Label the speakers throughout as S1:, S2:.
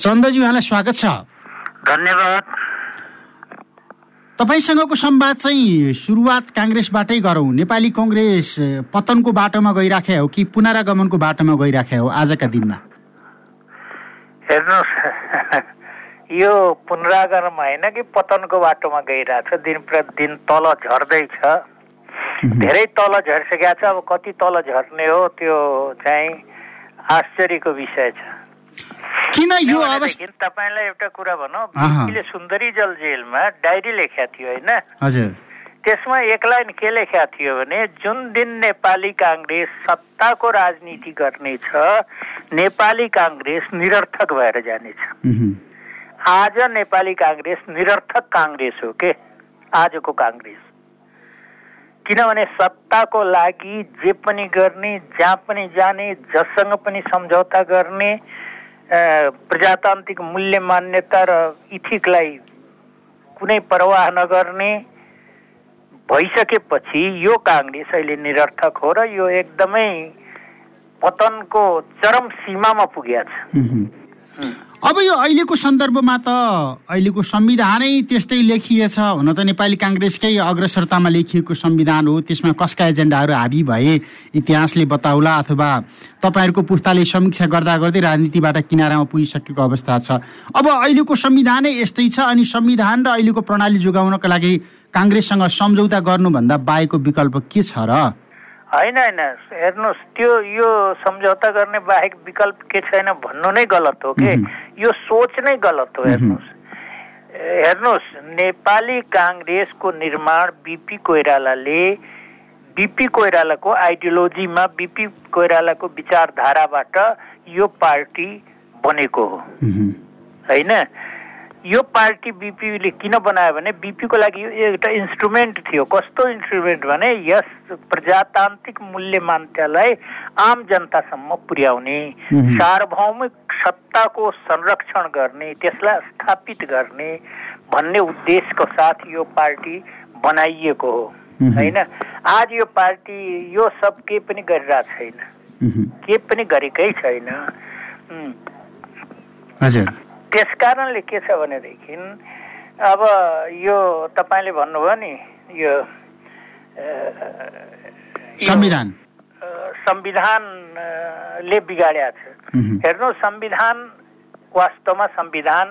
S1: चन्दजी उहाँलाई स्वागत छ।
S2: धन्यवाद।
S1: तपाईँसँगको संवाद चाहिँ सुरुवात काङ्ग्रेसबाटै गरौँ। नेपाली कङ्ग्रेस पतनको बाटोमा गइराखे हो कि पुनरागमनको बाटोमा गइराखे हो आजका दिनमा?
S2: हेर्नुहोस् यो पुनरागमन होइन कि पतनको बाटोमा गइरहेछ दिन प्रतिदिन तल झर्दैछ धेरै तल झरिसकेको छ। अब कति तल झर्ने हो त्यो चाहिँ आश्चर्यको विषय छ।
S1: किन यो अवस्था
S2: तपाईँलाई एउटा कुरा भनौँ। सुन्दरी जल जेलमा डायरी लेखेका थियो होइन?
S1: हजुर।
S2: त्यसमा एक लाइन के लेखेका थियो भने जुन दिन नेपाली काङ्ग्रेस सत्ताको राजनीति गर्नेछ नेपाली काङ्ग्रेस निरर्थक भएर जानेछ। आज नेपाली काङ्ग्रेस निरर्थक काङ्ग्रेस हो के? आजको काङ्ग्रेस। किनभने सत्ताको लागि जे पनि गर्ने जहाँ पनि जाने जससँग पनि सम्झौता गर्ने प्रजातान्त्रिक मूल्य मान्यता र इथिकलाई कुनै प्रवाह नगर्ने भइसकेपछि यो काङ्ग्रेस अहिले निरर्थक हो र यो एकदमै पतनको चरम सीमामा पुगेको छ।
S1: अब यो अहिलेको सन्दर्भमा त अहिलेको संविधानै त्यस्तै लेखिएछ। हुन त नेपाली काङ्ग्रेसकै अग्रसरतामा लेखिएको संविधान हो। त्यसमा कसका एजेन्डाहरू हाबी भए इतिहासले बताउला अथवा तपाईँहरूको पुस्ताले समीक्षा गर्दा गर्दै राजनीतिबाट किनारामा पुगिसकेको अवस्था छ। अब अहिलेको संविधानै यस्तै छ अनि संविधान र अहिलेको प्रणाली जोगाउनको लागि काङ्ग्रेससँग सम्झौता गर्नुभन्दा बाहेकको विकल्प के छ र?
S2: होइन होइन। हेर्नुहोस् त्यो यो सम्झौता गर्ने बाहेक विकल्प के छैन भन्नु नै गलत हो कि? यो सोच नै गलत हो हेर्नुहोस्। हेर्नुहोस् नेपाली काङ्ग्रेसको निर्माण बिपी कोइरालाले बिपी कोइरालाको आइडियोलोजीमा बिपी कोइरालाको विचारधाराबाट यो पार्टी बनेको हो। होइन? यो पार्टी बिपीले किन बनायो भने बिपीको लागि एउटा इन्स्ट्रुमेन्ट थियो। कस्तो इन्स्ट्रुमेन्ट भने यस प्रजातान्त्रिक मूल्य मान्यतालाई आम जनतासम्म पुर्याउने सार्वभौमिक सत्ताको संरक्षण गर्ने त्यसलाई स्थापित गर्ने भन्ने उद्देश्यको साथ यो पार्टी बनाइएको हो। होइन? आज यो पार्टी यो सब के पनि गरिरहेको छैन। के पनि गरेकै छैन।
S1: हजुर।
S2: त्यस कारणले के छ भनेदेखि अब यो तपाईँले भन्नुभयो नि यो
S1: संविधान।
S2: संविधानले बिगाड्या छ। हेर्नु संविधान वास्तवमा संविधान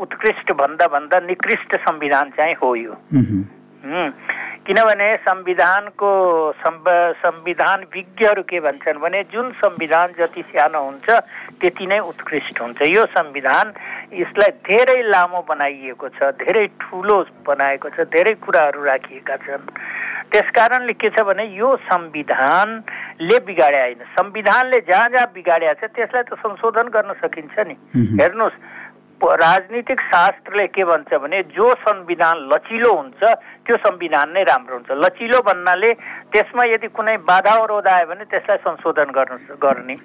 S2: उत्कृष्ट भन्दा भन्दा निकृष्ट संविधान चाहिँ हो यो। किनभने संविधानको संविधान विज्ञहरू के भन्छन् भने जुन संविधान जति सानो हुन्छ त्यति नै उत्कृष्ट हुन्छ। यो संविधान यसलाई धेरै लामो बनाइएको छ धेरै ठुलो बनाएको छ धेरै कुराहरू राखिएका छन्। त्यस कारणले के छ भने यो संविधानले बिगाडे होइन। संविधानले जहाँ जहाँ बिगाड्या छ त्यसलाई त संशोधन गर्न सकिन्छ नि। हेर्नुहोस् राजनीतिक शास्त्रले के भन्छ भने जो संविधान लचिलो हुन्छ त्यो संविधान नै राम्रो हुन्छ। लचिलो भन्नाले त्यसमा यदि कुनै बाधा अवरोध आयो भने त्यसलाई संशोधन गर्नु गर्ने।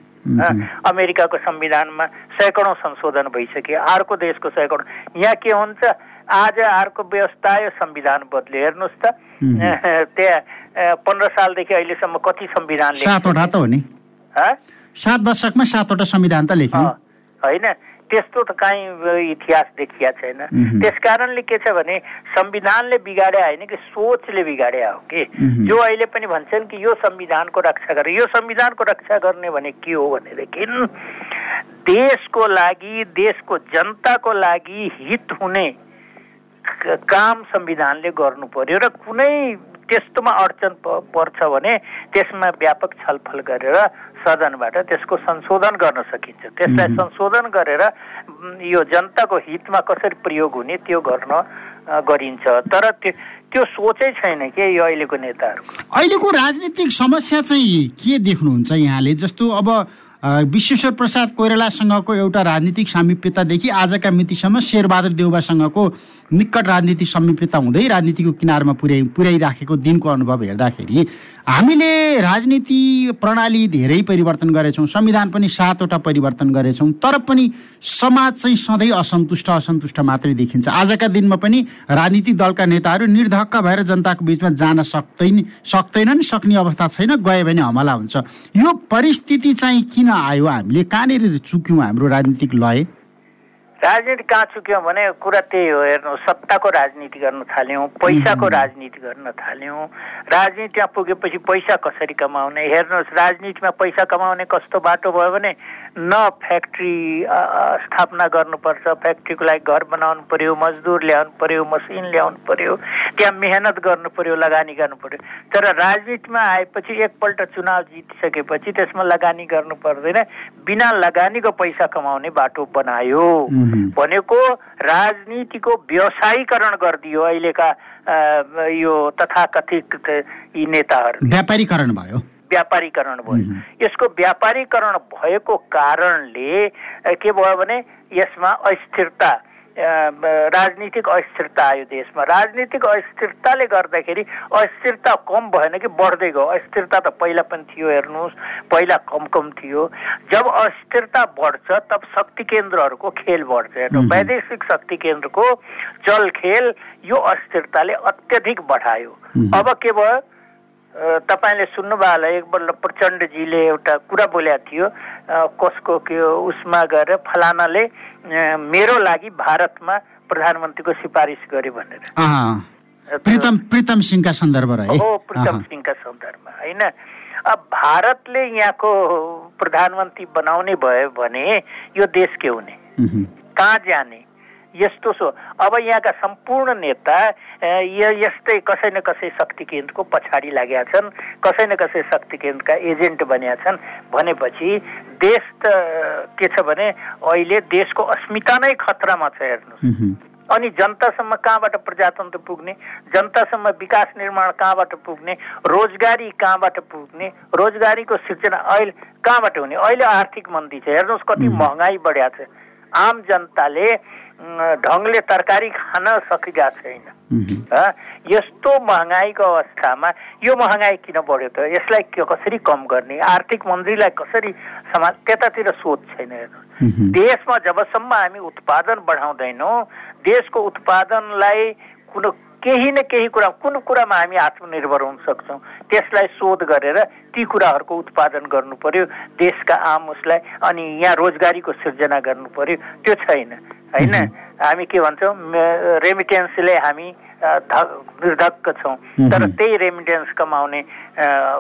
S2: अमेरिकाको संविधानमा सैकडौँ संशोधन भइसक्यो। अर्को देशको सैकडौँ। यहाँ के हुन्छ? आज अर्को व्यवस्था आयो संविधान बदल्यो हेर्नुहोस् त। त्यहाँ पन्ध्र सालदेखि अहिलेसम्म कति संविधान
S1: सातवटा त हो नि। सात दशकमा सातवटा संविधान त लेख्यो
S2: होइन। त्यस्तो त काहीँ इतिहास देखिया छैन। त्यस कारणले के छ भने संविधानले बिगाडे होइन कि सोचले बिगाडे हो कि। जो अहिले पनि भन्छन् कि यो संविधानको रक्षा गर्ने यो संविधानको रक्षा गर्ने भने के हो भनेदेखि देशको लागि देशको जनताको लागि हित हुने काम संविधानले गर्नु पर्यो र कुनै त्यस्तोमा अडचन पर्छ भने त्यसमा व्यापक छलफल गरेर सदनबाट त्यसको संशोधन गर्न सकिन्छ। त्यसलाई संशोधन गरेर यो जनताको हितमा कसरी प्रयोग हुने त्यो गर्न गरिन्छ। तर त्यो त्यो सोचै छैन के यो अहिलेको नेताहरूको।
S1: अहिलेको राजनीतिक समस्या चाहिँ के देख्नुहुन्छ यहाँले? जस्तो अब विश्वेश्वर प्रसाद कोइरालासँगको एउटा राजनीतिक सामिप्यतादेखि आजका मितिसम्म शेरबहादुर देउबासँगको निकट राजनीतिक समीप्यता हुँदै राजनीतिको किनारमा पुर्याइ पुर्याइराखेको दिनको अनुभव हेर्दाखेरि हामीले राजनीति प्रणाली धेरै परिवर्तन गरेछौँ संविधान पनि सातवटा परिवर्तन गरेछौँ तर पनि समाज चाहिँ सधैँ असन्तुष्ट असन्तुष्ट मात्रै देखिन्छ। आजका दिनमा पनि राजनीतिक दलका नेताहरू निर्धक्क भएर जनताको बिचमा जान सक्दैन सक्दैनन् सक्ने अवस्था छैन गयो भने हमला हुन्छ। यो परिस्थिति चाहिँ किन आयो? हामीले कहाँनिर चुक्यौँ हाम्रो राजनीतिक लय?
S2: राजनीति कहाँ चुक्यौँ भने कुरा त्यही हो हेर्नु सत्ताको राजनीति गर्न थाल्यौँ पैसाको राजनीति गर्न थाल्यौँ। राजनीतिमा पुगेपछि पैसा कसरी कमाउने? हेर्नुहोस् राजनीतिमा पैसा कमाउने कस्तो बाटो भयो भने न फ्याक्ट्री स्थापना गर्नुपर्छ फ्याक्ट्रीको लागि घर बनाउनु पर्यो मजदुर ल्याउनु पर्यो मसिन ल्याउनु पर्यो त्यहाँ मेहनत गर्नु पर्यो लगानी गर्नु पर्यो। तर राजनीतिमा आएपछि एकपल्ट चुनाव जितिसकेपछि त्यसमा लगानी गर्नु पर्दैन। बिना लगानीको पैसा कमाउने बाटो बनायो। भनेको राजनीतिको व्यवसायीकरण गरिदियो अहिलेका यो तथाकथित यी नेताहरू
S1: व्यापारीकरण भयो।
S2: व्यापारीकरण भयो। यसको व्यापारीकरण भएको कारणले के भयो भने यसमा अस्थिरता राजनीतिक अस्थिरता आयो देशमा। राजनीतिक अस्थिरताले गर्दाखेरि अस्थिरता कम भएन कि बढ्दै गयो। अस्थिरता त पहिला पनि थियो हेर्नुहोस्। पहिला कम कम थियो। जब अस्थिरता बढ्छ तब शक्ति केन्द्रहरूको खेल बढ्छ। हेर्नु वैदेशिक शक्ति केन्द्रको चल खेल यो अस्थिरताले अत्यधिक बढायो। अब के भयो? तपाईँले सुन्नुभयो होला एकपल्ट प्रचण्डजीले एउटा कुरा बोलेको थियो कसको के उसमा गएर फलानाले मेरो लागि भारतमा प्रधानमन्त्रीको सिफारिस गर्यो भनेर।
S1: प्रितम प्रितम सिंहका सन्दर्भ
S2: हो? प्रितम सिंहका सन्दर्भमा होइन? अब भारतले यहाँको प्रधानमन्त्री बनाउने भयो भने यो देश के हुने? कहाँ जाने? यस्तो सो। अब यहाँका सम्पूर्ण नेता यस्तै कसै न कसै शक्ति केन्द्रको पछाडि लागेका छन् कसै न कसै शक्ति केन्द्रका एजेन्ट बनिया छन्। भनेपछि देश त के छ भने अहिले देशको अस्मिता नै खतरामा छ हेर्नु अनि जनतासम्म कहाँबाट प्रजातन्त्र पुग्ने जनतासम्म विकास निर्माण कहाँबाट पुग्ने रोजगारी कहाँबाट पुग्ने रोजगारीको सिर्जना अहिले कहाँबाट हुने? अहिले आर्थिक मन्दी छ। हेर्नुहोस् कति महँगाई बढ्या छ। आम जनताले ढङ्गले तरकारी खान सकिरहेको छैन। यस्तो महँगाईको अवस्थामा यो महँगाई किन बढ्यो त? यसलाई कसरी कम गर्ने? आर्थिक मन्त्रीलाई कसरी समाज त्यतातिर सोच छैन हेर्नु देशमा जबसम्म हामी उत्पादन बढाउँदैनौँ देशको उत्पादनलाई कुनै केही न केही कुरा कुन कुरामा हामी आत्मनिर्भर हुन सक्छौँ? त्यसलाई शोध गरेर ती कुराहरूको उत्पादन गर्नु पर्यो देशका आम उसलाई अनि यहाँ रोजगारीको सिर्जना गर्नु पर्यो त्यो छैन होइन? हामी के भन्छौँ रेमिटेन्सले हामी निर्धक्क छौँ। तर त्यही रेमिटेन्स कमाउने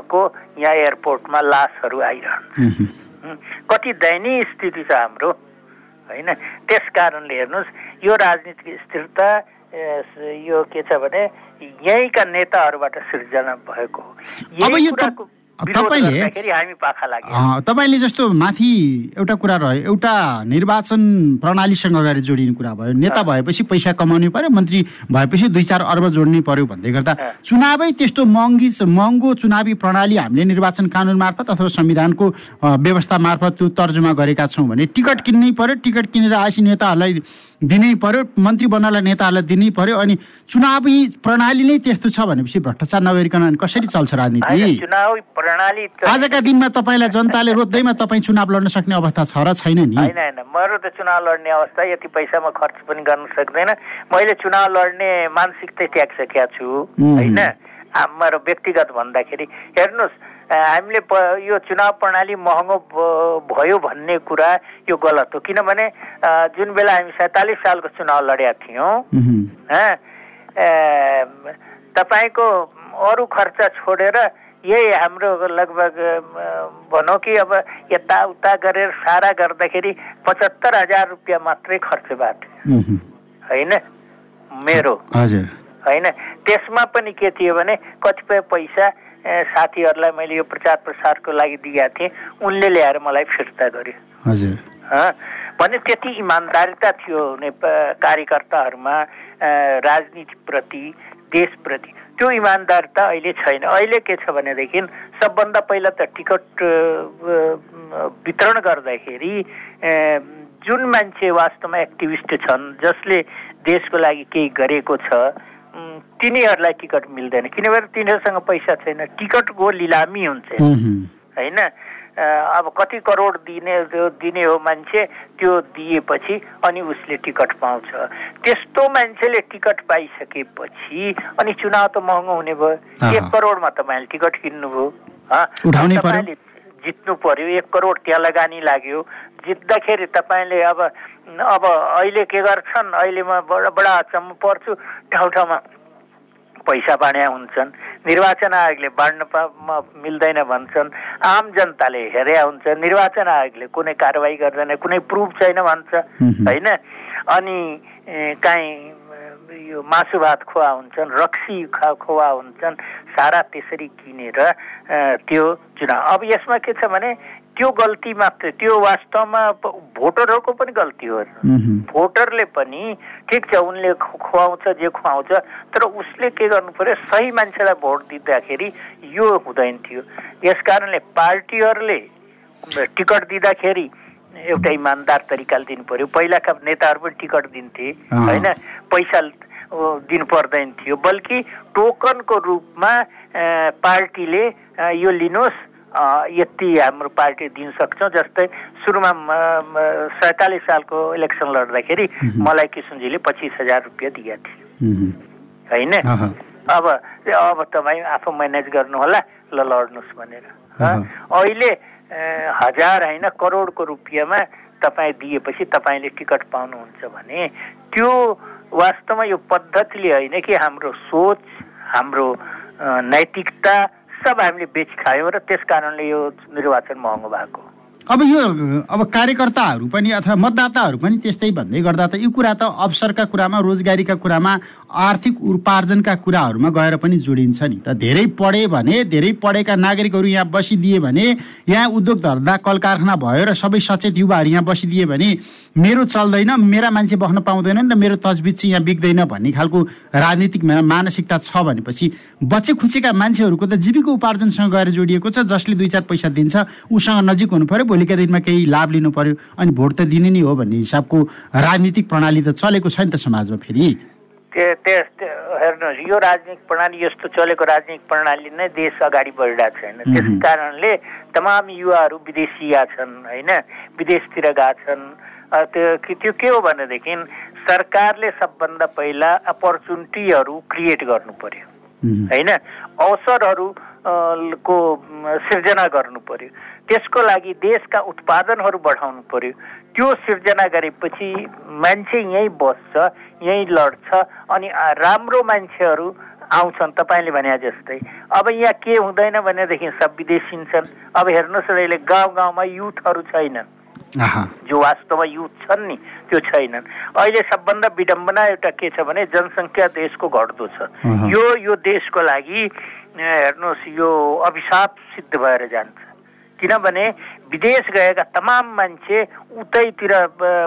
S2: को यहाँ एयरपोर्टमा लासहरू आइरहन् कति दयनीय स्थिति छ हाम्रो होइन? त्यस कारणले हेर्नुहोस् यो राजनीतिक स्थिरता यो के छ भने यहीँका नेताहरूबाट सिर्जना भएको हो।
S1: तपाईँले तपाईँले जस्तो माथि एउटा कुरा रह्यो एउटा निर्वाचन प्रणालीसँग अगाडि जोडिने कुरा भयो नेता भएपछि पैसा कमाउनु पर्यो मन्त्री भएपछि दुई चार अर्ब जोड्नु पर्यो भन्दै गर्दा चुनावै त्यस्तो महँगी महँगो चुनावी प्रणाली हामीले निर्वाचन कानुन मार्फत अथवा संविधानको व्यवस्था मार्फत त्यो तर्जुमा गरेका छौँ भने टिकट किन्नै पर्यो टिकट किनेर आएपछि नेताहरूलाई दिनै पर्यो मन्त्री बन्नलाई नेताहरूलाई दिनै पर्यो अनि चुनावी प्रणाली नै त्यस्तो छ भनेपछि भ्रष्टाचार नगरिकन कसरी चल्छ राजनीति?
S2: प्रणाली
S1: आजका दिनमा तपाईँलाई जनताले रोज्दैमा तपाईँ चुनाव लड्न सक्ने अवस्था छ र छैन नि?
S2: होइन होइन मेरो त चुनाव लड्ने अवस्था यति पैसामा खर्च पनि गर्न सक्दैन। मैले चुनाव लड्ने मानसिकता त्यागिसकेका छु होइन? मेरो व्यक्तिगत भन्दाखेरि हेर्नुहोस् हामीले यो चुनाव प्रणाली महँगो भयो भन्ने कुरा यो गलत हो। किनभने जुन बेला हामी सैँतालिस सालको चुनाव लडेका थियौँ तपाईँको अरू खर्च छोडेर यही हाम्रो लगभग भनौँ कि अब यताउता गरेर सारा गर्दाखेरि पचहत्तर हजार रुपियाँ मात्रै खर्च भएको थियो। होइन? मेरो। होइन? त्यसमा पनि के थियो भने कतिपय पैसा साथीहरूलाई मैले यो प्रचार प्रसारको लागि दिएका थिएँ। उनले ल्याएर मलाई फिर्ता गर्यो। भने त्यति इमान्दारिता थियो कार्यकर्ताहरूमा राजनीतिप्रति देशप्रति त्यो इमान्दारता अहिले छैन। अहिले के छ भनेदेखि सबभन्दा पहिला त टिकट वितरण गर्दाखेरि जुन मान्छे वास्तवमा एक्टिभिस्ट छन् जसले देशको लागि केही गरेको छ तिनीहरूलाई टिकट मिल्दैन। किनभने तिनीहरूसँग पैसा छैन। टिकटको लिलामी हुन्छ। होइन? अब कति करोड दिने दिने हो मान्छे त्यो दिएपछि अनि उसले टिकट पाउँछ। त्यस्तो मान्छेले टिकट पाइसकेपछि अनि चुनाव त महँगो हुने भयो। एक करोडमा तपाईँले टिकट किन्नुभयो।
S1: उठाउने
S2: जित्नु पर्यो एक करोड त्यहाँ लगानी लाग्यो। जित्दाखेरि तपाईँले अब अब अहिले के गर्छन्? अहिले म बडा बडा अचम्म पर्छु। ठाउँ ठाउँमा पैसा बाँड्या हुन्छन्। निर्वाचन आयोगले बाँड्न मिल्दैन भन्छन्। आम जनताले हेरे हुन्छ। निर्वाचन आयोगले कुनै कारवाही गर्दैन कुनै प्रुफ छैन भन्छ। होइन? अनि काहीँ यो मासु भात खुवा हुन्छन् रक्सी खा खुवा हुन्छन् सारा त्यसरी किनेर त्यो चुनाव अब यसमा के छ भने त्यो गल्ती मात्रै त्यो वास्तवमा भोटरहरूको पनि गल्ती हो। भोटरले पनि ठिक छ उनले खुवाउँछ जे खुवाउँछ तर उसले के गर्नु पर्यो सही मान्छेलाई भोट दिँदाखेरि यो हुँदैन थियो। यस कारणले पार्टीहरूले टिकट दिँदाखेरि एउटा इमान्दार तरिकाले दिनु पर्यो। पहिलाका नेताहरू पनि टिकट दिन्थे होइन? पैसा दिनु पर्दैन थियो। बल्कि टोकनको रूपमा पार्टीले यो लिनुहोस् यति हाम्रो पार्टी दिन सक्छौँ। जस्तै सुरुमा सैँतालिस सालको इलेक्सन लड्दाखेरि मलाई किसुनजीले पच्चिस हजार रुपियाँ दिएका थियो होइन? अब अब तपाईँ आफू म्यानेज गर्नुहोला ल लड्नुहोस् भनेर। अहिले हजार होइन करोडको रुपियाँमा तपाईँ दिएपछि तपाईँले टिकट पाउनुहुन्छ भने त्यो वास्तवमा यो पद्धतिले होइन कि हाम्रो सोच हाम्रो नैतिकता सब हामीले बेच खायौँ र त्यस कारणले यो निर्वाचन महँगो भएको
S1: अब यो अब कार्यकर्ताहरू पनि अथवा मतदाताहरू पनि त्यस्तै भन्दै गर्दा त यो कुरा त अवसरका कुरामा रोजगारीका कुरामा आर्थिक उपार्जनका कुराहरूमा गएर पनि जोडिन्छ नि त। धेरै पढे भने धेरै पढेका नागरिकहरू यहाँ बसिदिए भने यहाँ उद्योग धर्दा कल कारखाना भयो र सबै सचेत युवाहरू यहाँ बसिदिए भने मेरो चल्दैन मेरा मान्छे बस्न पाउँदैनन् र मेरो तजबिज चाहिँ यहाँ बिग्दैन भन्ने खालको राजनीतिक मानसिकता छ भनेपछि बच्चे खुचेका मान्छेहरूको त जीविका उपार्जनसँग गएर जोडिएको छ जसले दुई चार पैसा दिन्छ उसँग नजिक हुनु पऱ्यो भोलिका दिनमा केही लाभ लिनु पर्यो अनि भोट त दिने नै हो भन्ने हिसाबको राजनीतिक प्रणाली त चलेको छ नि त समाजमा फेरि।
S2: हेर्नुहोस् यो राजनीतिक प्रणाली यस्तो चलेको राजनीतिक प्रणाली नै देश अगाडि बढिरहेको छैन त्यस कारणले तमाम युवाहरू विदेशिया छन् होइन? विदेशतिर गएका छन्। त्यो त्यो के हो भनेदेखि सरकारले सबभन्दा पहिला अपर्च्युनिटीहरू क्रिएट गर्नु पर्यो। होइन? अवसरहरू को सिर्जना गर्नु पर्यो। त्यसको लागि देशका उत्पादनहरू बढाउनु पर्यो। त्यो सिर्जना गरेपछि मान्छे यहीँ बस्छ यहीँ लड्छ अनि राम्रो मान्छेहरू आउँछन्। तपाईँले भने जस्तै अब यहाँ के हुँदैन भनेदेखि सब विदेशिन्छन्। अब हेर्नुहोस् अहिले गाउँ गाउँमा युथहरू छैनन्। जो वास्तवमा युथ छन् नि त्यो छैनन्। अहिले सबभन्दा विडम्बना एउटा के छ भने जनसङ्ख्या देशको घट्दो छ। यो यो देशको लागि हेर्नुहोस् यो अभिशाप सिद्ध भएर जान्छ। किनभने विदेश गएका तमाम मान्छे उतैतिर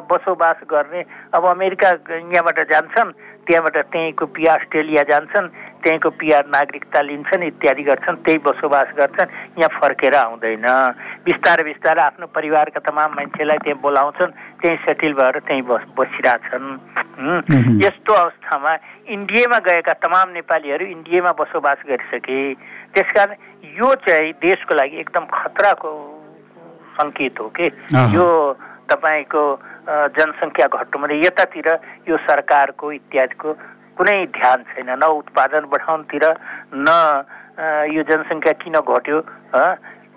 S2: बसोबास गर्ने अब अमेरिका यहाँबाट जान्छन् त्यहाँबाट त्यहीँको पिया अस्ट्रेलिया जान्छन् त्यहीँको पिआर नागरिकता लिन्छन् इत्यादि गर्छन् त्यही बसोबास गर्छन् यहाँ फर्केर आउँदैन। बिस्तारै बिस्तारै आफ्नो परिवारका तमाम मान्छेलाई त्यहाँ बोलाउँछन् त्यहीँ सेटिल भएर त्यहीँ बस बसिरहेछन्। यस्तो अवस्थामा इन्डियामा गएका तमाम नेपालीहरू इन्डियामा बसोबास गरिसके त्यस कारण यो चाहिँ देशको लागि एकदम खतराको सङ्केत हो कि? यो तपाईँको जनसङ्ख्या घट्नु भने यतातिर यो सरकारको इत्यादिको कुनै ध्यान छैन न उत्पादन बढाउनुतिर न यो जनसङ्ख्या किन घट्यो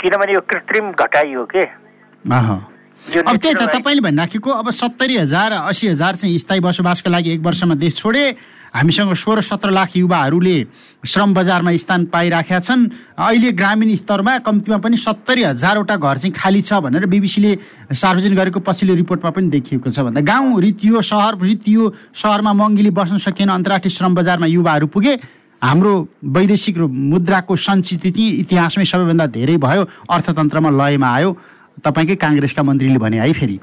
S2: किनभने यो कृत्रिम घटाइयो के?
S1: अब त्यही त तपाईँले भनिराखेको अब सत्तरी हजार असी हजार चाहिँ स्थायी बसोबासको लागि एक वर्षमा देश छोडे। हामीसँग सोह्र सत्र लाख युवाहरूले श्रम बजारमा स्थान पाइराखेका छन्। अहिले ग्रामीण स्तरमा कम्तीमा पनि सत्तरी हजारवटा घर चाहिँ खाली छ भनेर बिबिसीले सार्वजनिक गरेको पछिल्लो रिपोर्टमा पनि देखिएको छ भन्दा। गाउँ रितियो सहर रितियो सहरमा महँगीले बस्न सकिएन अन्तर्राष्ट्रिय श्रम बजारमा युवाहरू पुगे। हाम्रो वैदेशिक मुद्राको सञ्चित चाहिँ इतिहासमै सबैभन्दा धेरै भयो। अर्थतन्त्रमा लयमा आयो। तपाईँकै काङ्ग्रेसका मन्त्रीले भने है फेरि।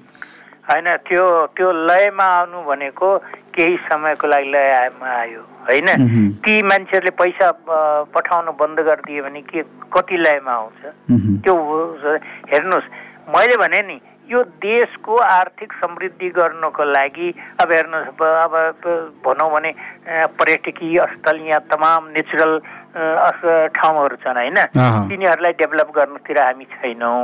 S2: होइन त्यो त्यो लयमा आउनु भनेको केही समयको लागि लयमा आयो होइन? ती मान्छेहरूले पैसा पठाउनु बन्द गरिदियो भने के कति लयमा आउँछ? त्यो हेर्नुहोस्। मैले भने नि यो देशको आर्थिक समृद्धि गर्नको लागि अब हेर्नुहोस् अब भनौँ भने पर्यटकीय स्थल यहाँ तमाम नेचुरल ठाउँहरू छन् होइन? तिनीहरूलाई डेभलप गर्नुतिर हामी छैनौँ।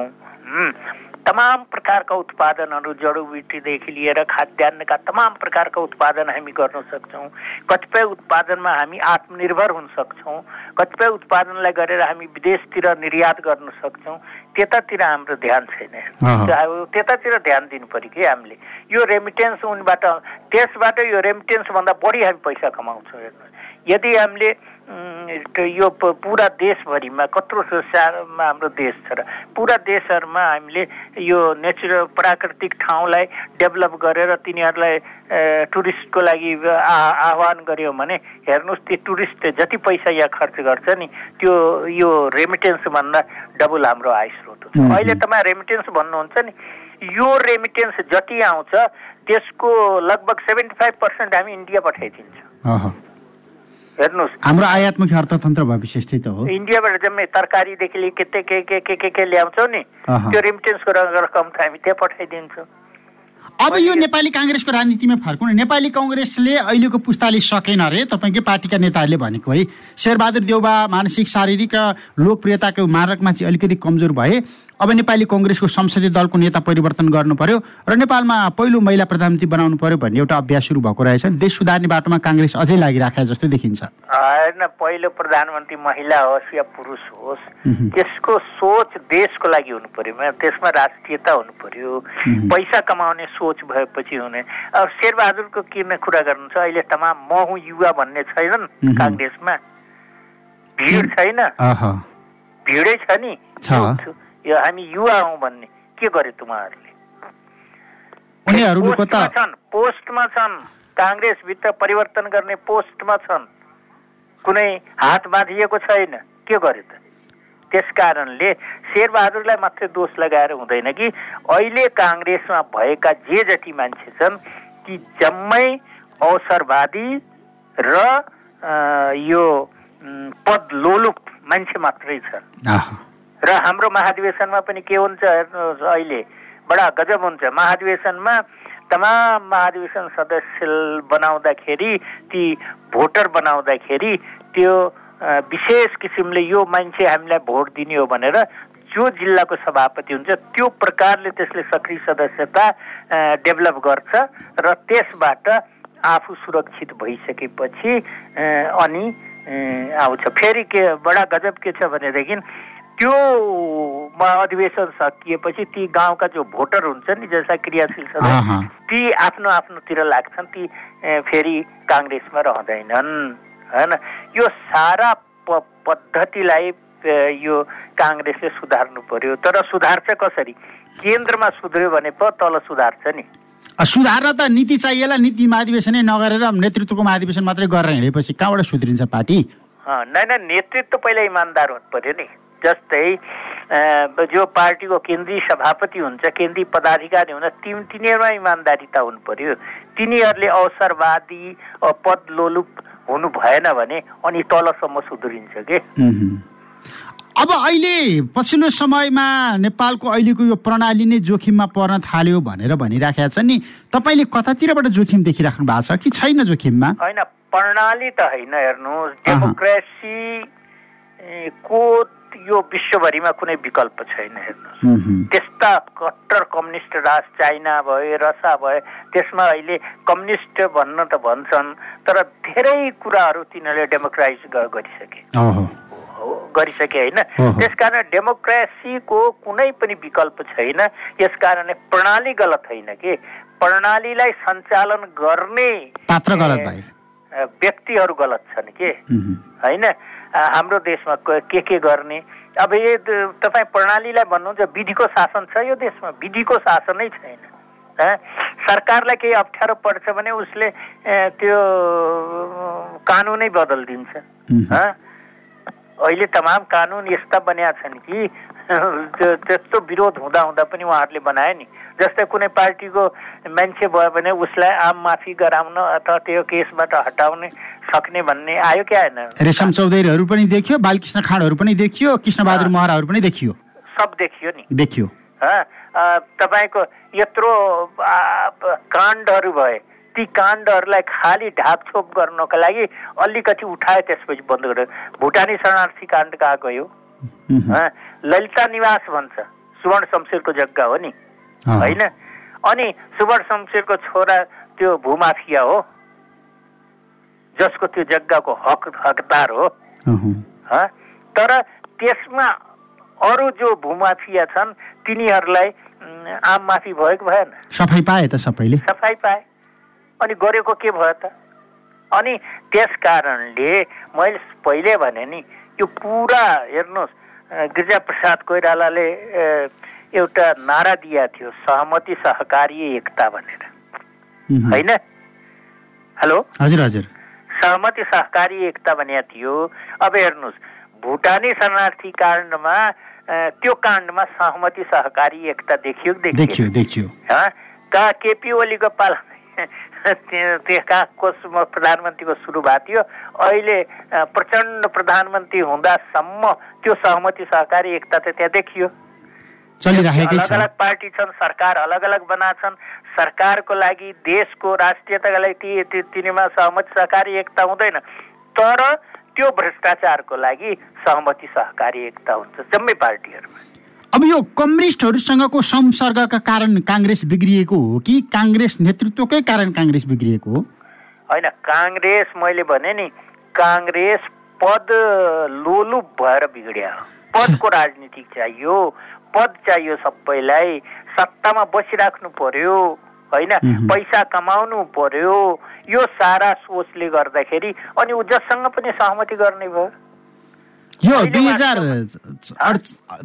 S2: तमाम प्रकारका उत्पादनहरू जडीबुटीदेखि लिएर खाद्यान्नका तमाम प्रकारका उत्पादन हामी गर्न सक्छौँ। कतिपय उत्पादनमा हामी आत्मनिर्भर हुन सक्छौँ। कतिपय उत्पादनलाई गरेर हामी विदेशतिर निर्यात गर्न सक्छौँ। त्यतातिर हाम्रो ध्यान छैन। त्यतातिर ध्यान दिनु पऱ्यो कि हामीले। यो रेमिटेन्स उनबाट त्यसबाट यो रेमिटेन्सभन्दा बढी हामी पैसा कमाउँछौँ हेर्नुहोस्। यदि हामीले यो पुरा देशभरिमा कत्रो सारमा हाम्रो देश छ र पुरा देशहरूमा हामीले यो नेचुरल प्राकृतिक ठाउँलाई डेभलप गरेर तिनीहरूलाई टुरिस्टको लागि आह्वान गऱ्यौँ भने हेर्नुहोस् त्यो टुरिस्ट जति पैसा यहाँ खर्च गर्छ नि त्यो यो रेमिटेन्सभन्दा डबल हाम्रो आय स्रोत हुन्छ अहिले तपाईँ रेमिटेन्स भन्नुहुन्छ नि यो रेमिटेन्स जति आउँछ त्यसको लगभग सेभेन्टी फाइभ पर्सेन्ट हामी इन्डिया पठाइदिन्छौँ।
S1: हेर्नुहोस्। हाम्रो आयातमुखी अर्थतन्त्र भए त्यही त हो।
S2: इन्डियाबाट जम्मै तरकारीदेखि लिएर के के के के के के ल्याउँछौ नि त्यो रिमिटेन्सको रकम त हामी त्यहाँ पठाइदिन्छौँ।
S1: अब यो नेपाली काङ्ग्रेसको राजनीतिमा फर्कौँ नेपाली कङ्ग्रेसले अहिलेको पुस्ताले सकेन अरे तपाईँकै पार्टीका नेताहरूले भनेको है। शेरबहादुर देउबा मानसिक शारीरिक र लोकप्रियताको मारकमा चाहिँ अलिकति कमजोर भए। अब नेपाली कङ्ग्रेसको संसदीय दलको नेता परिवर्तन गर्नु पर्यो र नेपालमा पहिलो महिला प्रधानमन्त्री बनाउनु पर्यो भन्ने एउटा अभ्यास सुरु भएको रहेछ। देश सुधार्ने बाटोमा काङ्ग्रेस अझै लागिराखेको जस्तो देखिन्छ।
S2: होइन पहिलो प्रधानमन्त्री महिला होस् या पुरुष होस् त्यसको सोच देशको लागि हुनु पर्यो त्यसमा राष्ट्रियता हुनु पर्यो पैसा कमाउने सोच भएपछि हुने। अब शेरबहादुरको किन कुरा गर्नु छ? अहिले तमाम म हुँ युवा भन्ने छैनन् काङ्ग्रेसमा। भिड छैन। भिडै छ नि। यो हामी युवा हौ भन्ने। के गरे तुम्हाहरूले? छन् पोस्टमा छन्। काङ्ग्रेसभित्र परिवर्तन गर्ने पोस्टमा छन्। कुनै हात बाँधिएको छैन। के गरे त? त्यस कारणले शेरबहादुरलाई मात्रै दोष लगाएर हुँदैन कि। अहिले काङ्ग्रेसमा भएका जे जति मान्छे छन् ती जम्मै अवसरवादी र यो पद लोलुप मान्छे मात्रै छन्। र हाम्रो महाधिवेशनमा पनि के हुन्छ हेर्नुहोस् अहिले बडा गजब हुन्छ। महाधिवेशनमा तमाम महाधिवेशन सदस्य बनाउँदाखेरि ती भोटर बनाउँदाखेरि त्यो विशेष किसिमले यो मान्छे हामीलाई भोट दिने हो भनेर जो जिल्लाको सभापति हुन्छ त्यो प्रकारले त्यसले सक्रिय सदस्यता डेभलप गर्छ र त्यसबाट आफू सुरक्षित भइसकेपछि अनि आउँछ। फेरि के बडा गजब के छ भनेदेखि त्यो अधिवेशन सकिएपछि ती गाउँका जो भोटर हुन्छ नि जसलाई क्रियाशील छ ती आफ्नो आफ्नोतिर लाग्छन् ती फेरि काङ्ग्रेसमा रहँदैनन् होइन यो सारा प पद्धतिलाई यो काङ्ग्रेसले सुधार्नु पर्यो। तर सुधार्छ कसरी? केन्द्रमा सुध्रियो भने पो तल सुधार्छ नि।
S1: सुधार्न त नीति चाहिएला नीति महाधिवेशनै नगरेर नेतृत्वको महाधिवेशन मात्रै गरेर हिँडेपछि कहाँबाट सुध्रिन्छ पार्टी?
S2: नै नेतृत्व पहिला इमान्दार हुनु पर्यो नि। जस्तै जो पार्टीको केन्द्रीय सभापति हुन्छ केन्द्रीय पदाधिकारी हुन्छ ती तिनीहरूमा इमान्दारिता हुनु पर्यो। तिनीहरूले अवसरवादी पद लोलुप हुनु भएन भने अनि तलसम्म सुध्रिन्छ के?
S1: अब अहिले पछिल्लो समयमा नेपालको अहिलेको यो प्रणाली नै जोखिममा पर्न थाल्यो भनेर भनिराखेका छ नि। तपाईँले कतातिरबाट जोखिम देखिराख्नु भएको छ कि छैन जोखिममा?
S2: होइन प्रणाली त होइन हेर्नुहोस्। डेमोक्रेसी को यो विश्वभरिमा कुनै विकल्प छैन हेर्नुहोस्। त्यस्ता कट्टर कम्युनिस्ट राज चाइना भए रसा भए त्यसमा अहिले कम्युनिस्ट भन्न त भन्छन् तर धेरै कुराहरू तिनीहरूले डेमोक्राइज गरिसके। गरिसके होइन। त्यसकारण डेमोक्रेसीको कुनै पनि विकल्प छैन। यस कारणले प्रणाली गलत होइन कि? प्रणालीलाई सञ्चालन गर्ने व्यक्तिहरू गलत छन् के? होइन? हाम्रो देशमा के के गर्ने? अब यो तपाईँ प्रणालीलाई भन्नुहुन्छ विधिको शासन छ यो देशमा? विधिको शासनै छैन। सरकारलाई केही अप्ठ्यारो पर्छ भने उसले त्यो कानुनै बदलिदिन्छ अहिले तमाम कानुन यस्ता बनिया छन् कि त्यस्तो विरोध हुँदा हुँदा पनि उहाँहरूले बनाए नि। जस्तै कुनै पार्टीको मान्छे भयो भने उसलाई आम माफी गराउन अथवा त्यो केसबाट हटाउने सक्ने भन्ने आयो क्या आएन
S1: रेशम चौधरीहरू पनि देखियो बालकृष्ण खाँडहरू पनि देखियो कृष्णबहादुर महराहरू पनि देखियो।
S2: सब देखियो नि।
S1: देखियो।
S2: तपाईँको यत्रो काण्डहरू भए ती काण्डहरूलाई खालि ढाकछोप गर्नको लागि अलिकति उठायो त्यसपछि बन्द गर्यो। भुटानी शरणार्थी काण्ड कहाँ गयो? ललिता निवास भन्छ। सुवर्ण शमशेरको जग्गा हो नि। होइन? अनि सुवर्ण शमशेरको छोरा त्यो भूमाफिया हो। जसको त्यो जग्गाको हक हकदार हो। तर त्यसमा अरू जो भूमाफिया छन् तिनीहरूलाई आम माफी भएको भएन।
S1: सफाइ पाए त सबैले।
S2: सफाइ पाए। अनि गरेको के भयो त? अनि त्यस कारणले मैले पहिले भने नि यो पुरा हेर्नुहोस् गिरिजाप्रसाद कोइरालाले एउटा नारा दिया थियो सहमति सहकारी एकता भनेर। होइन? हेलो?
S1: हजुर हजुर।
S2: सहमति सहकारी एकता भनेको थियो। अब हेर्नुहोस् भुटानी शरणार्थी काण्डमा त्यो काण्डमा सहमति सहकारी एकता देखियो
S1: देखियो देखियो।
S2: केपी ओलीको पाला त्यो त्यो कहाँ कोसमा प्रधानमन्त्रीको सुरु भएको थियो। अहिले प्रचण्ड प्रधानमन्त्री हुँदासम्म त्यो सहमति सहकारी एकता त त्यहाँ देखियो। अलग
S1: छ।
S2: अलग पार्टी छन् सरकार अलग अलग बनाछन् सरकारको लागि देशको राष्ट्रियताका लागि ती तिनीमा सहमति सहकारी एकता हुँदैन। तर त्यो भ्रष्टाचारको लागि सहमति सहकारी एकता हुन्छ जम्मै पार्टीहरूमा।
S1: अब यो कम्युनिस्टहरूसँगको संसर्गका कारण काङ्ग्रेस बिग्रिएको हो कि काङ्ग्रेस नेतृत्वकै कारण काङ्ग्रेस बिग्रिएको हो?
S2: होइन काङ्ग्रेस मैले भने नि काङ्ग्रेस पद लोलुप भएर बिग्रिया। पदको राजनीति चाहियो पद चाहियो सबैलाई। सत्तामा बसिराख्नु पर्यो होइन। पैसा कमाउनु पर्यो। यो सारा सोचले गर्दाखेरि अनि ऊ जससँग पनि सहमति गर्ने भयो।
S1: यो दुई हजार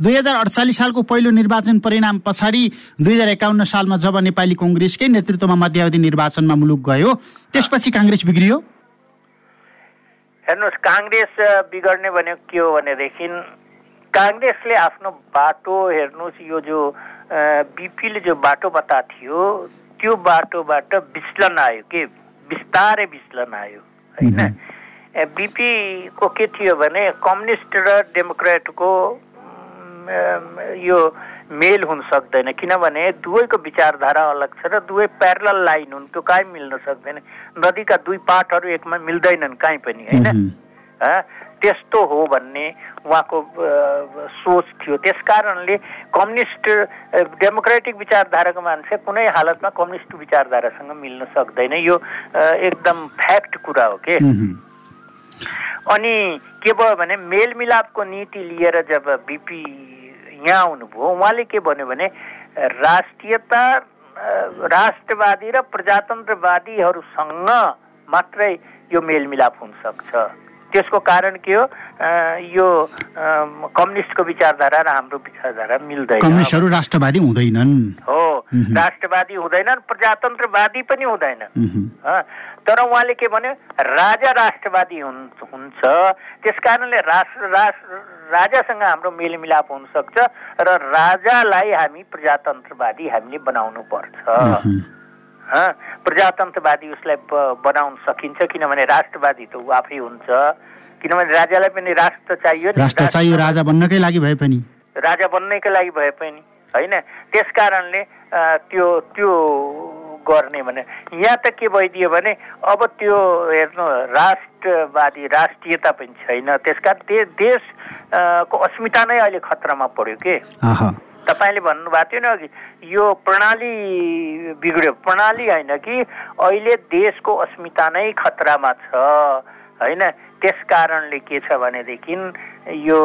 S1: दुई हजार अडचालिस सालको पहिलो निर्वाचन परिणाम पछाडि दुई हजार एकाउन्न सालमा जब नेपाली कङ्ग्रेसकै नेतृत्वमा मध्यावधि निर्वाचनमा मुलुक गयो त्यसपछि काङ्ग्रेस बिग्रियो?
S2: हेर्नुहोस् काङ्ग्रेस बिगड्ने भनेको के हो भनेदेखि काङ्ग्रेसले आफ्नो बाटो हेर्नुहोस् यो जो बिपीले जो बाटो बता थियो त्यो बाटोबाट विचलन आयो के? बिस्तारै विचलन आयो होइन। बिपीको के थियो भने कम्युनिस्ट र डेमोक्रेटको यो मेल हुन सक्दैन। किनभने दुवैको विचारधारा अलग छ र दुवै प्यारल लाइन हुन् त्यो कहीँ मिल्न सक्दैन। नदीका दुई पाठहरू एकमा मिल्दैनन् कहीँ पनि होइन? त्यस्तो हो भन्ने उहाँको सोच थियो। त्यस कारणले कम्युनिस्ट डेमोक्रेटिक विचारधाराको मान्छे कुनै हालतमा कम्युनिस्ट विचारधारासँग मिल्न सक्दैन। यो एकदम फ्याक्ट कुरा हो के। अनि के भयो भने मेलमिलापको नीति लिएर जब बिपी यहाँ आउनुभयो उहाँले के भन्यो भने राष्ट्रियता राष्ट्रवादी र प्रजातन्त्रवादीहरूसँग मात्रै यो मेलमिलाप हुन सक्छ त्यसको कारण के हो? यो कम्युनिस्टको विचारधारा र हाम्रो विचारधारा मिल्दैन।
S1: कम्युनिस्टहरू राष्ट्रवादी हुँदैनन्।
S2: हो। राष्ट्रवादी हुँदैनन् प्रजातन्त्रवादी पनि हुँदैन। तर उहाँले के भन्यो? राजा राष्ट्रवादी हुन् हुन्छ। त्यस कारणले राष्ट्र राष्ट्र राजासँग हाम्रो मेलमिलाप हुन सक्छ र राजालाई हामी प्रजातन्त्रवादी हामीले बनाउनु पर्छ। प्रजातन्त्रवादी उसलाई बनाउन सकिन्छ किनभने राष्ट्रवादी त ऊ आफै हुन्छ किनभने राजालाई पनि राष्ट्र चाहियो
S1: राष्ट्र चाहियो राजा बन्नकै लागि भए पनि
S2: राजा बन्नैको लागि भए पनि होइन त्यस कारणले त्यो त्यो गर्ने भने यहाँ त के भइदियो भने अब त्यो हेर्नु राष्ट्रवादी राष्ट्रियता पनि छैन त्यस कारण दे देश अ, को अस्मिता नै अहिले खतरामा पर्यो के। तपाईँले भन्नुभएको थियो नि अघि यो प्रणाली बिग्रियो। प्रणाली होइन कि अहिले देशको अस्मिता नै खतरामा छ होइन? त्यस कारणले के छ भनेदेखि यो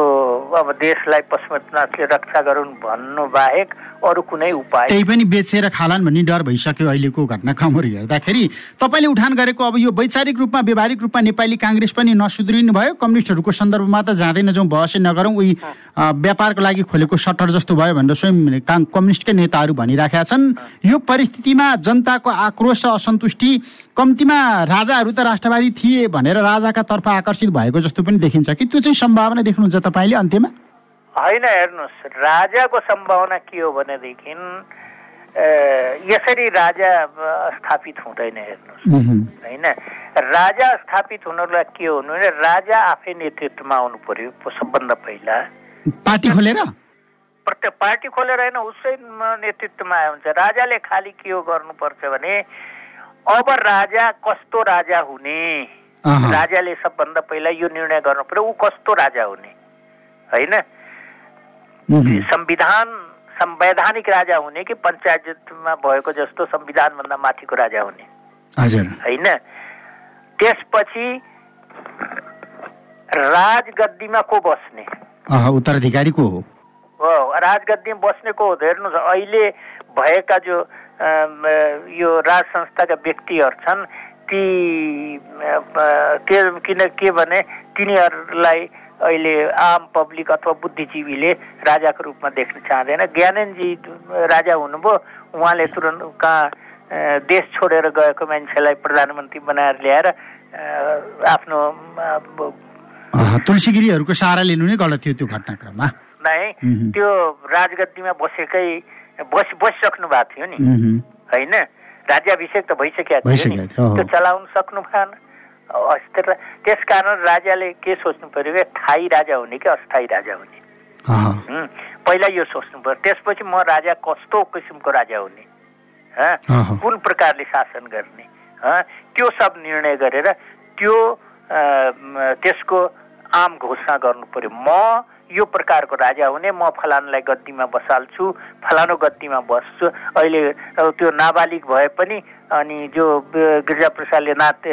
S2: अब देशलाई पशुपतिनाथले रक्षा गरून् भन्नु बाहेक अरू कुनै उपाय
S1: त्यही पनि बेचेर खालान् भन्ने डर भइसक्यो अहिलेको घटनाक्रमहरू हेर्दाखेरि। तपाईँले उठान गरेको अब यो वैचारिक रूपमा व्यवहारिक रूपमा नेपाली काङ्ग्रेस पनि नसुध्रिनु भयो कम्युनिस्टहरूको सन्दर्भमा त जाँदैन जाउँ बहसै नगरौँ। उही व्यापारको लागि खोलेको सट्टर जस्तो भयो भनेर स्वयं कम्युनिस्टकै नेताहरू भनिराखेका छन्। यो परिस्थितिमा जनताको आक्रोश र असन्तुष्टि कम्तीमा राजाहरू त राष्ट्रवादी थिए भनेर राजाका तर्फ आकर्षित भएको जस्तो पनि देखिन्छ कि त्यो चाहिँ सम्भावना देख्नुहुन्छ तपाईँले अन्त्यमा?
S2: होइन हेर्नुहोस्। राजाको सम्भावना के हो भनेदेखि यसरी राजा स्थापित हुँदैन हेर्नुहोस्। होइन? राजा स्थापित हुनुलाई के हुनु भने राजा आफै नेतृत्वमा आउनु पर्यो सबभन्दा पहिला।
S1: पार्टी खोलेर?
S2: प्रत्येक पार्टी खोलेर होइन उसै नेतृत्वमा आयो हुन्छ राजाले खालि के हो गर्नुपर्छ भने अब राजा कस्तो राजा हुने। राजाले सबभन्दा पहिला यो निर्णय गर्नु पर्यो। ऊ कस्तो राजा हुने? होइन। संविधान संवैधानिक राजा हुने कि पञ्चायतमा भएको जस्तो संविधानभन्दा माथिको राजा हुने? होइन? त्यसपछि राजगद्दीमा को बस्ने?
S1: उत्तराधिकारी को हो?
S2: हो राजगद्दीमा बस्नेको हेर्नुहोस् अहिले भएका जो यो राज संस्थाका व्यक्तिहरू छन् ती किन के भने तिनीहरूलाई अहिले आम पब्लिक अथवा बुद्धिजीवीले राजाको रूपमा देख्न चाहँदैन ज्ञानेनजी राजा हुनुभयो उहाँले तुरन्त कहाँ देश छोडेर गएको मान्छेलाई प्रधानमन्त्री बनाएर ल्याएर आफ्नो अ,
S1: अह, तुलसी गिरीहरूको सहारा लिनु नै गलत थियो त्यो घटनाक्रममा
S2: नै। त्यो राजगद्दीमा बसेकै बस बसिसक्नु भएको थियो नि। होइन राज्याभिषेक त भइसकेको थियो। त्यो चलाउन सक्नु भएन अस्थिर त्यस कारण राजाले के सोच्नु पर्यो कि स्थायी राजा हुने कि अस्थायी राजा हुने। पहिला यो सोच्नु पर्यो त्यसपछि म राजा कस्तो किसिमको राजा हुने। कुन प्रकारले शासन गर्ने? त्यो सब निर्णय गरेर त्यो त्यसको आम घोषणा गर्नु पर्यो म यो प्रकारको राजा हुने। म फलानुलाई गद्दीमा बसाल्छु फलानु गद्दीमा बस्छु। अहिले त्यो नाबालिग भए पनि अनि जो ब- गिरिजा प्रसादले नाते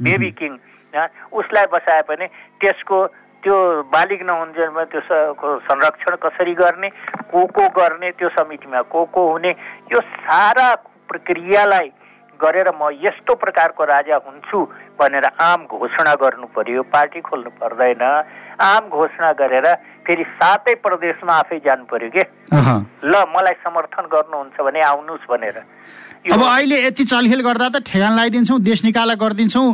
S1: बेबी किङ
S2: उसलाई बसाए भने त्यसको त्यो बालिग नहुन्जेलमा त्यो संरक्षण कसरी गर्ने को को गर्ने त्यो समितिमा को को हुने यो सारा प्रक्रियालाई गरेर म यस्तो प्रकारको राजा हुन्छु भनेर आम घोषणा गर्नु पर्यो। पार्टी खोल्नु पर्दैन। आम घोषणा गरेर फेरि सातै प्रदेशमा आफै जानु पर्यो के। ल मलाई समर्थन गर्नुहुन्छ भने आउनुहोस् भनेर।
S1: अब अहिले यति चलखेल गर्दा त ठेगान लगाइदिन्छौँ देश निकाला गरिदिन्छौँ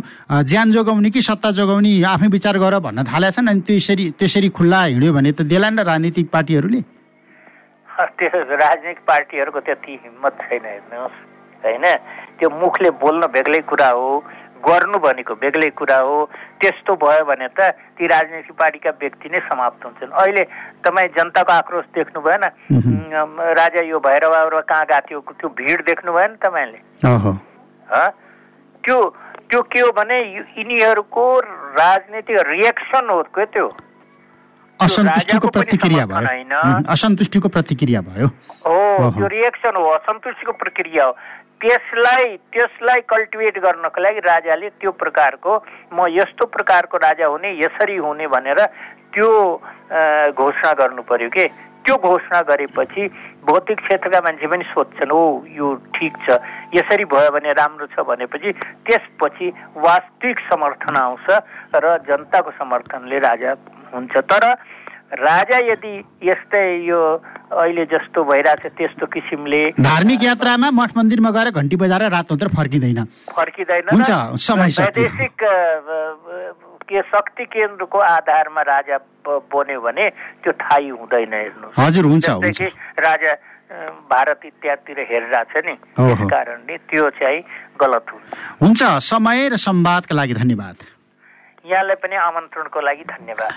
S1: ज्यान जोगाउने कि सत्ता जोगाउने आफै विचार गर भन्न थालेका छन् अनि त्यसरी त्यसरी खुल्ला हिँड्यो भने त देला नि राजनीतिक पार्टीहरूले।
S2: त्यो राजनीतिक पार्टीहरूको त्यति हिम्मत छैन हेर्नुहोस्। होइन त्यो मुखले बोल्न बेग्लै कुरा हो गर्नु भनेको बेग्लै कुरा हो। त्यस्तो भयो भने त ती राजनीतिक पार्टीका व्यक्ति नै समाप्त हुन्छन्। अहिले तपाईँ जनताको आक्रोश देख्नु भएन? राजा यो भैरव बाबुरा कहाँ गएको थियो? त्यो भिड देख्नु भएन तपाईँले? त्यो त्यो के हो भने यिनीहरूको राजनीतिक रिएक्सन हो के त्यो?
S1: असन्तुष्टिको प्रतिक्रिया भयो। असन्तुष्टिको प्रतिक्रिया भयो।
S2: हो। त्यो रिएक्सन हो असन्तुष्टिको प्रक्रिया हो। त्यसलाई त्यसलाई कल्टिभेट गर्नको लागि राजाले त्यो प्रकारको म यस्तो प्रकारको राजा हुने यसरी हुने भनेर त्यो घोषणा गर्नु पर्यो के? त्यो घोषणा गरेपछि भौतिक क्षेत्रका मान्छे पनि सोध्छन् ओ यो ठिक छ। यसरी भयो भने राम्रो छ भनेपछि त्यसपछि वास्तविक समर्थन आउँछ र जनताको समर्थनले राजा हुन्छ। तर राजा यदि यस्तै यो अहिले जस्तो भइरहेछ त्यस्तो किसिमले
S1: धार्मिक यात्रामा मठ मन्दिरमा गएर घन्टी बजाएर रात मात्र फर्किँदैन
S2: फर्किँदैन
S1: हुन्छ।
S2: वैदेशिक के शक्ति केन्द्रको आधारमा राजा बन्यो भने त्यो थाहै हुँदैन हेर्नु
S1: हजुर हुन्छ
S2: राजा भारत इत्यादितिर हेरिरहेछ नि। त्यस कारणले त्यो चाहिँ गलत हुन्छ।
S1: हुन्छ समय र संवादका लागि धन्यवाद।
S2: यहाँलाई पनि आमन्त्रणको लागि धन्यवाद।